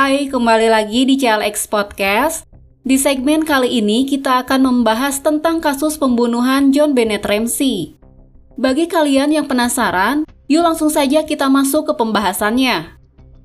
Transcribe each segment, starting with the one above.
Hai, kembali lagi di CLX Podcast. Di segmen kali ini kita akan membahas tentang kasus pembunuhan John Bennett Ramsey. Bagi kalian yang penasaran, yuk langsung saja kita masuk ke pembahasannya.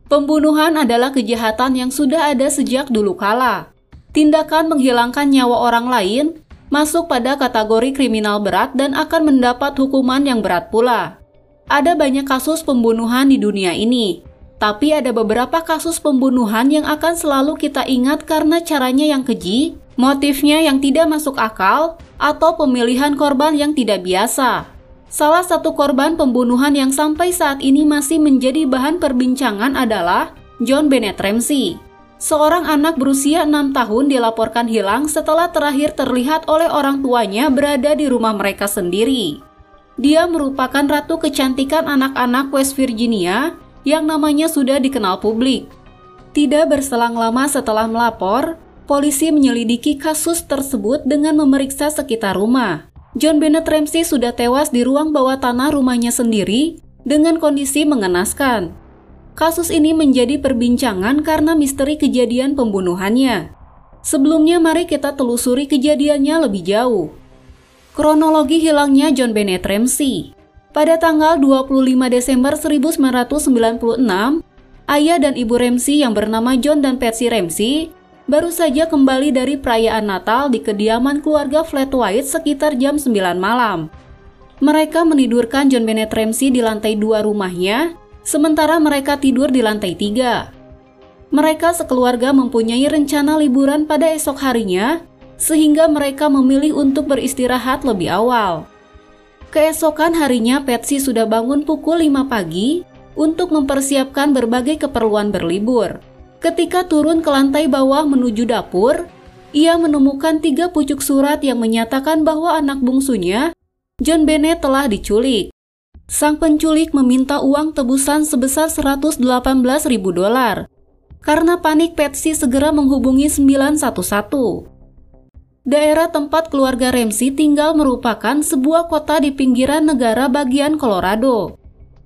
Pembunuhan adalah kejahatan yang sudah ada sejak dulu kala. Tindakan menghilangkan nyawa orang lain masuk pada kategori kriminal berat dan akan mendapat hukuman yang berat pula. Ada banyak kasus pembunuhan di dunia ini, tapi ada beberapa kasus pembunuhan yang akan selalu kita ingat karena caranya yang keji, motifnya yang tidak masuk akal, atau pemilihan korban yang tidak biasa. Salah satu korban pembunuhan yang sampai saat ini masih menjadi bahan perbincangan adalah John Bennett Ramsey. Seorang anak berusia 6 tahun dilaporkan hilang setelah terakhir terlihat oleh orang tuanya berada di rumah mereka sendiri. Dia merupakan ratu kecantikan anak-anak West Virginia yang namanya sudah dikenal publik. Tidak berselang lama setelah melapor, polisi menyelidiki kasus tersebut dengan memeriksa sekitar rumah. John Bennett Ramsey sudah tewas di ruang bawah tanah rumahnya sendiri dengan kondisi mengenaskan. Kasus ini menjadi perbincangan karena misteri kejadian pembunuhannya. Sebelumnya mari kita telusuri kejadiannya lebih jauh. Kronologi hilangnya John Bennett Ramsey pada tanggal 25 Desember 1996, ayah dan ibu Ramsey yang bernama John dan Patsy Ramsey baru saja kembali dari perayaan Natal di kediaman keluarga Flat White sekitar jam 9 malam. Mereka menidurkan John Bennett Ramsey di lantai dua rumahnya, sementara mereka tidur di lantai tiga. Mereka sekeluarga mempunyai rencana liburan pada esok harinya, sehingga mereka memilih untuk beristirahat lebih awal. Keesokan harinya Patsy sudah bangun pukul 5 pagi untuk mempersiapkan berbagai keperluan berlibur. Ketika turun ke lantai bawah menuju dapur, ia menemukan tiga pucuk surat yang menyatakan bahwa anak bungsunya, John Bennett telah diculik. Sang penculik meminta uang tebusan sebesar 118 ribu dolar. Karena panik Patsy segera menghubungi 911. Daerah tempat keluarga Ramsey tinggal merupakan sebuah kota di pinggiran negara bagian Colorado.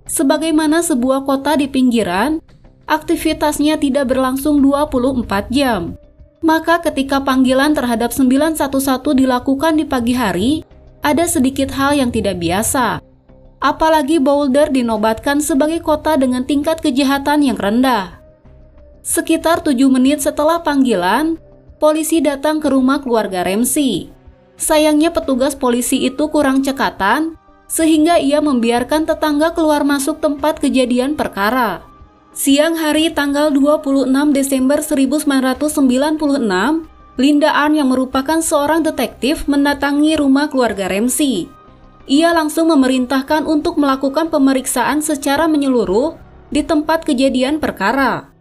Sebagaimana sebuah kota di pinggiran, aktivitasnya tidak berlangsung 24 jam. Maka ketika panggilan terhadap 911 dilakukan di pagi hari, ada sedikit hal yang tidak biasa. Apalagi Boulder dinobatkan sebagai kota dengan tingkat kejahatan yang rendah. Sekitar 7 menit setelah panggilan, polisi datang ke rumah keluarga Ramsey. Sayangnya petugas polisi itu kurang cekatan, sehingga ia membiarkan tetangga keluar masuk tempat kejadian perkara. Siang hari tanggal 26 Desember 1996, Linda Ann yang merupakan seorang detektif mendatangi rumah keluarga Ramsey. Ia langsung memerintahkan untuk melakukan pemeriksaan secara menyeluruh di tempat kejadian perkara.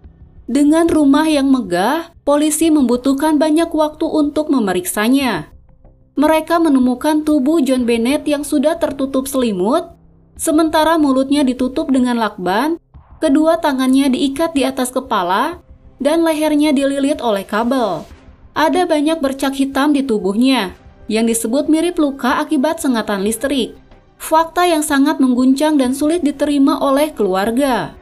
Dengan rumah yang megah, polisi membutuhkan banyak waktu untuk memeriksanya. Mereka menemukan tubuh John Bennett yang sudah tertutup selimut, sementara mulutnya ditutup dengan lakban, kedua tangannya diikat di atas kepala, dan lehernya dililit oleh kabel. Ada banyak bercak hitam di tubuhnya, yang disebut mirip luka akibat sengatan listrik. Fakta yang sangat mengguncang dan sulit diterima oleh keluarga.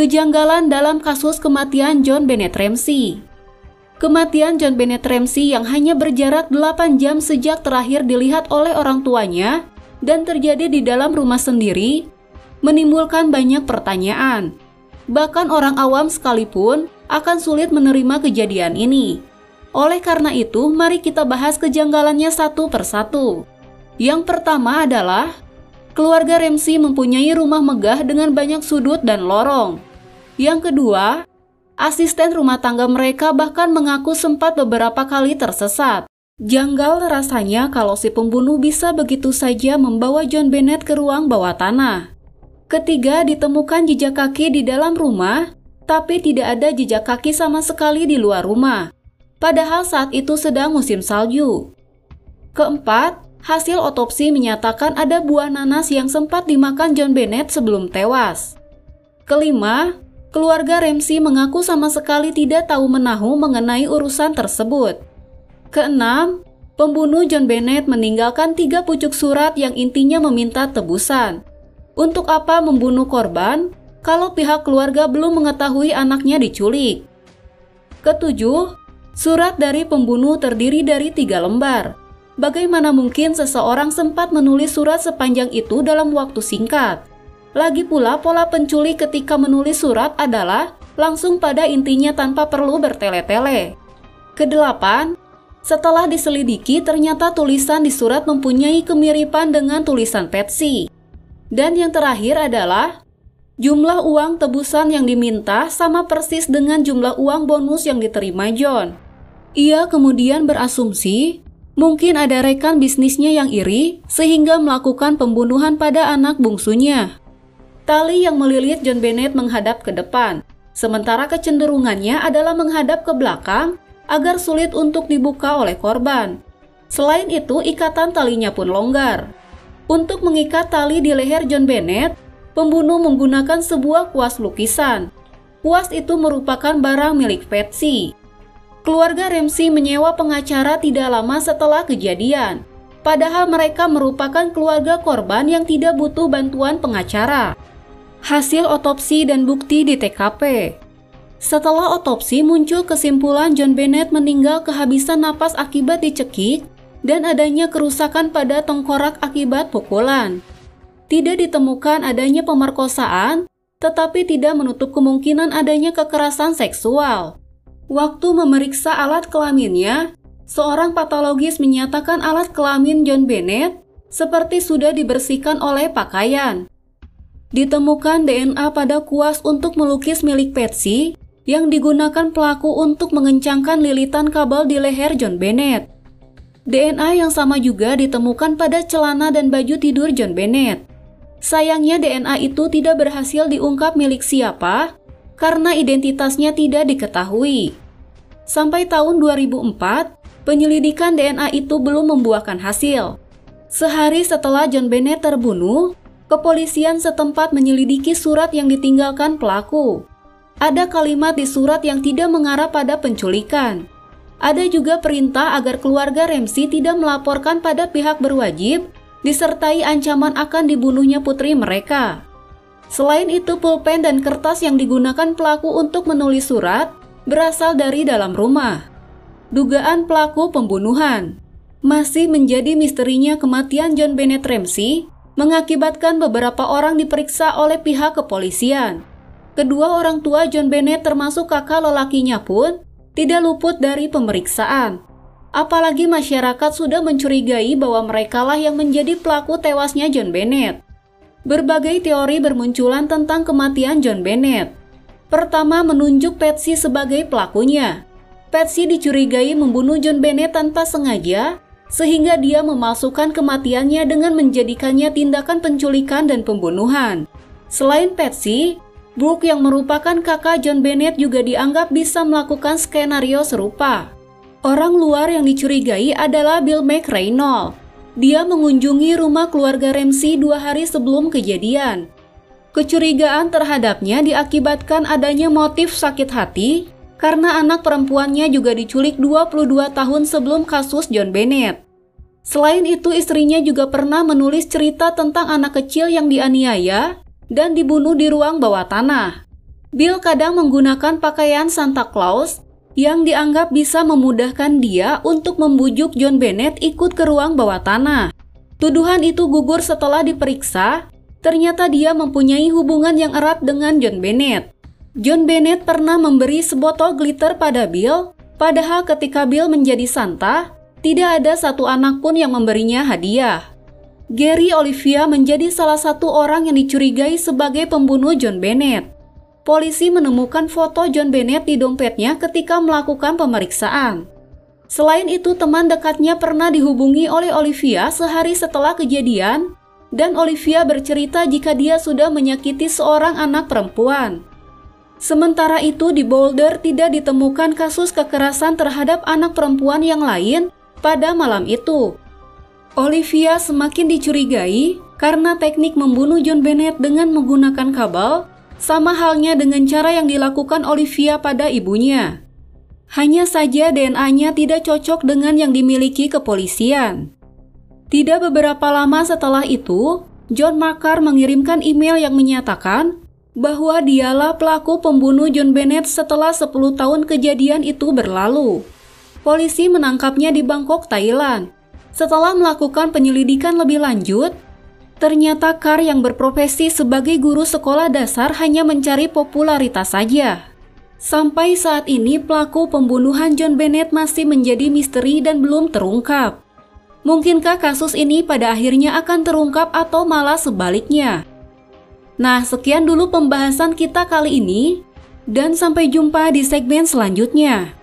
Kejanggalan dalam kasus kematian John Bennett Ramsey Kematian John Bennett Ramsey yang hanya berjarak 8 jam sejak terakhir dilihat oleh orang tuanya dan terjadi di dalam rumah sendiri menimbulkan banyak pertanyaan. Bahkan orang awam sekalipun akan sulit menerima kejadian ini. Oleh karena itu, mari kita bahas kejanggalannya satu persatu. Yang pertama adalah keluarga Ramsey mempunyai rumah megah dengan banyak sudut dan lorong. Yang kedua, asisten rumah tangga mereka bahkan mengaku sempat beberapa kali tersesat. Janggal rasanya kalau si pembunuh bisa begitu saja membawa John Bennett ke ruang bawah tanah. Ketiga, ditemukan jejak kaki di dalam rumah, tapi tidak ada jejak kaki sama sekali di luar rumah. Padahal saat itu sedang musim salju. Keempat, Hasil otopsi menyatakan ada buah nanas yang sempat dimakan John Bennett sebelum tewas. Kelima, keluarga Ramsey mengaku sama sekali tidak tahu menahu mengenai urusan tersebut. Keenam, pembunuh John Bennett meninggalkan tiga pucuk surat yang intinya meminta tebusan. Untuk apa membunuh korban kalau pihak keluarga belum mengetahui anaknya diculik. Ketujuh, surat dari pembunuh terdiri dari tiga lembar. Bagaimana mungkin seseorang sempat menulis surat sepanjang itu dalam waktu singkat? Lagi pula, pola penculik ketika menulis surat adalah langsung pada intinya tanpa perlu bertele-tele. Kedelapan, setelah diselidiki ternyata tulisan di surat mempunyai kemiripan dengan tulisan Patsy. Dan yang terakhir adalah Jumlah uang tebusan yang diminta sama persis dengan jumlah uang bonus yang diterima John. Ia kemudian berasumsi mungkin ada rekan bisnisnya yang iri sehingga melakukan pembunuhan pada anak bungsunya. Tali yang melilit John Bennett menghadap ke depan, sementara kecenderungannya adalah menghadap ke belakang agar sulit untuk dibuka oleh korban. Selain itu, ikatan talinya pun longgar. Untuk mengikat tali di leher John Bennett, pembunuh menggunakan sebuah kuas lukisan. Kuas itu merupakan barang milik Patsy. Keluarga Ramsey menyewa pengacara tidak lama setelah kejadian, padahal mereka merupakan keluarga korban yang tidak butuh bantuan pengacara. Hasil otopsi dan bukti di TKP. Setelah otopsi muncul kesimpulan John Bennett meninggal kehabisan napas akibat dicekik dan adanya kerusakan pada tengkorak akibat pukulan tidak ditemukan adanya pemerkosaan, tetapi tidak menutup kemungkinan adanya kekerasan seksual. Waktu memeriksa alat kelaminnya, seorang patologis menyatakan alat kelamin John Bennett seperti sudah dibersihkan oleh pakaian. Ditemukan DNA pada kuas untuk melukis milik Patsy yang digunakan pelaku untuk mengencangkan lilitan kabel di leher John Bennett. DNA yang sama juga ditemukan pada celana dan baju tidur John Bennett. Sayangnya DNA itu tidak berhasil diungkap milik siapa karena identitasnya tidak diketahui. Sampai tahun 2004, penyelidikan DNA itu belum membuahkan hasil. Sehari setelah John Bennett terbunuh, kepolisian setempat menyelidiki surat yang ditinggalkan pelaku. Ada kalimat di surat yang tidak mengarah pada penculikan. Ada juga perintah agar keluarga Ramsey tidak melaporkan pada pihak berwajib disertai ancaman akan dibunuhnya putri mereka. Selain itu, pulpen dan kertas yang digunakan pelaku untuk menulis surat berasal dari dalam rumah. Dugaan pelaku pembunuhan masih menjadi misterinya kematian John Bennett Ramsey mengakibatkan beberapa orang diperiksa oleh pihak kepolisian. Kedua orang tua John Bennett termasuk kakak lelakinya pun tidak luput dari pemeriksaan. Apalagi masyarakat sudah mencurigai bahwa merekalah yang menjadi pelaku tewasnya John Bennett. Berbagai teori bermunculan tentang kematian John Bennett. Pertama, menunjuk Patsy sebagai pelakunya. Patsy dicurigai membunuh John Bennett tanpa sengaja, sehingga dia memalsukan kematiannya dengan menjadikannya tindakan penculikan dan pembunuhan. Selain Patsy, Brooke yang merupakan kakak John Bennett juga dianggap bisa melakukan skenario serupa. Orang luar yang dicurigai adalah Bill McReynolds. Dia mengunjungi rumah keluarga Ramsey dua hari sebelum kejadian. Kecurigaan terhadapnya diakibatkan adanya motif sakit hati karena anak perempuannya juga diculik 22 tahun sebelum kasus John Bennett. Selain itu, istrinya juga pernah menulis cerita tentang anak kecil yang dianiaya dan dibunuh di ruang bawah tanah. Bill kadang menggunakan pakaian Santa Claus yang dianggap bisa memudahkan dia untuk membujuk John Bennett ikut ke ruang bawah tanah. Tuduhan itu gugur setelah diperiksa, ternyata dia mempunyai hubungan yang erat dengan John Bennett. John Bennett pernah memberi sebotol glitter pada Bill, padahal ketika Bill menjadi Santa, tidak ada satu anak pun yang memberinya hadiah. Gary Olivia menjadi salah satu orang yang dicurigai sebagai pembunuh John Bennett polisi menemukan foto John Bennett di dompetnya ketika melakukan pemeriksaan. Selain itu, teman dekatnya pernah dihubungi oleh Olivia sehari setelah kejadian, dan Olivia bercerita jika dia sudah menyakiti seorang anak perempuan. Sementara itu, di Boulder tidak ditemukan kasus kekerasan terhadap anak perempuan yang lain pada malam itu. Olivia semakin dicurigai karena teknik membunuh John Bennett dengan menggunakan kabel sama halnya dengan cara yang dilakukan Olivia pada ibunya. Hanya saja DNA-nya tidak cocok dengan yang dimiliki kepolisian. Tidak beberapa lama setelah itu, John Makar mengirimkan email yang menyatakan bahwa dialah pelaku pembunuh John Bennett setelah 10 tahun kejadian itu berlalu. Polisi menangkapnya di Bangkok, Thailand. Setelah melakukan penyelidikan lebih lanjut, ternyata Carr yang berprofesi sebagai guru sekolah dasar hanya mencari popularitas saja. Sampai saat ini pelaku pembunuhan John Bennett masih menjadi misteri dan belum terungkap. Mungkinkah kasus ini pada akhirnya akan terungkap atau malah sebaliknya? Nah, sekian dulu pembahasan kita kali ini dan sampai jumpa di segmen selanjutnya.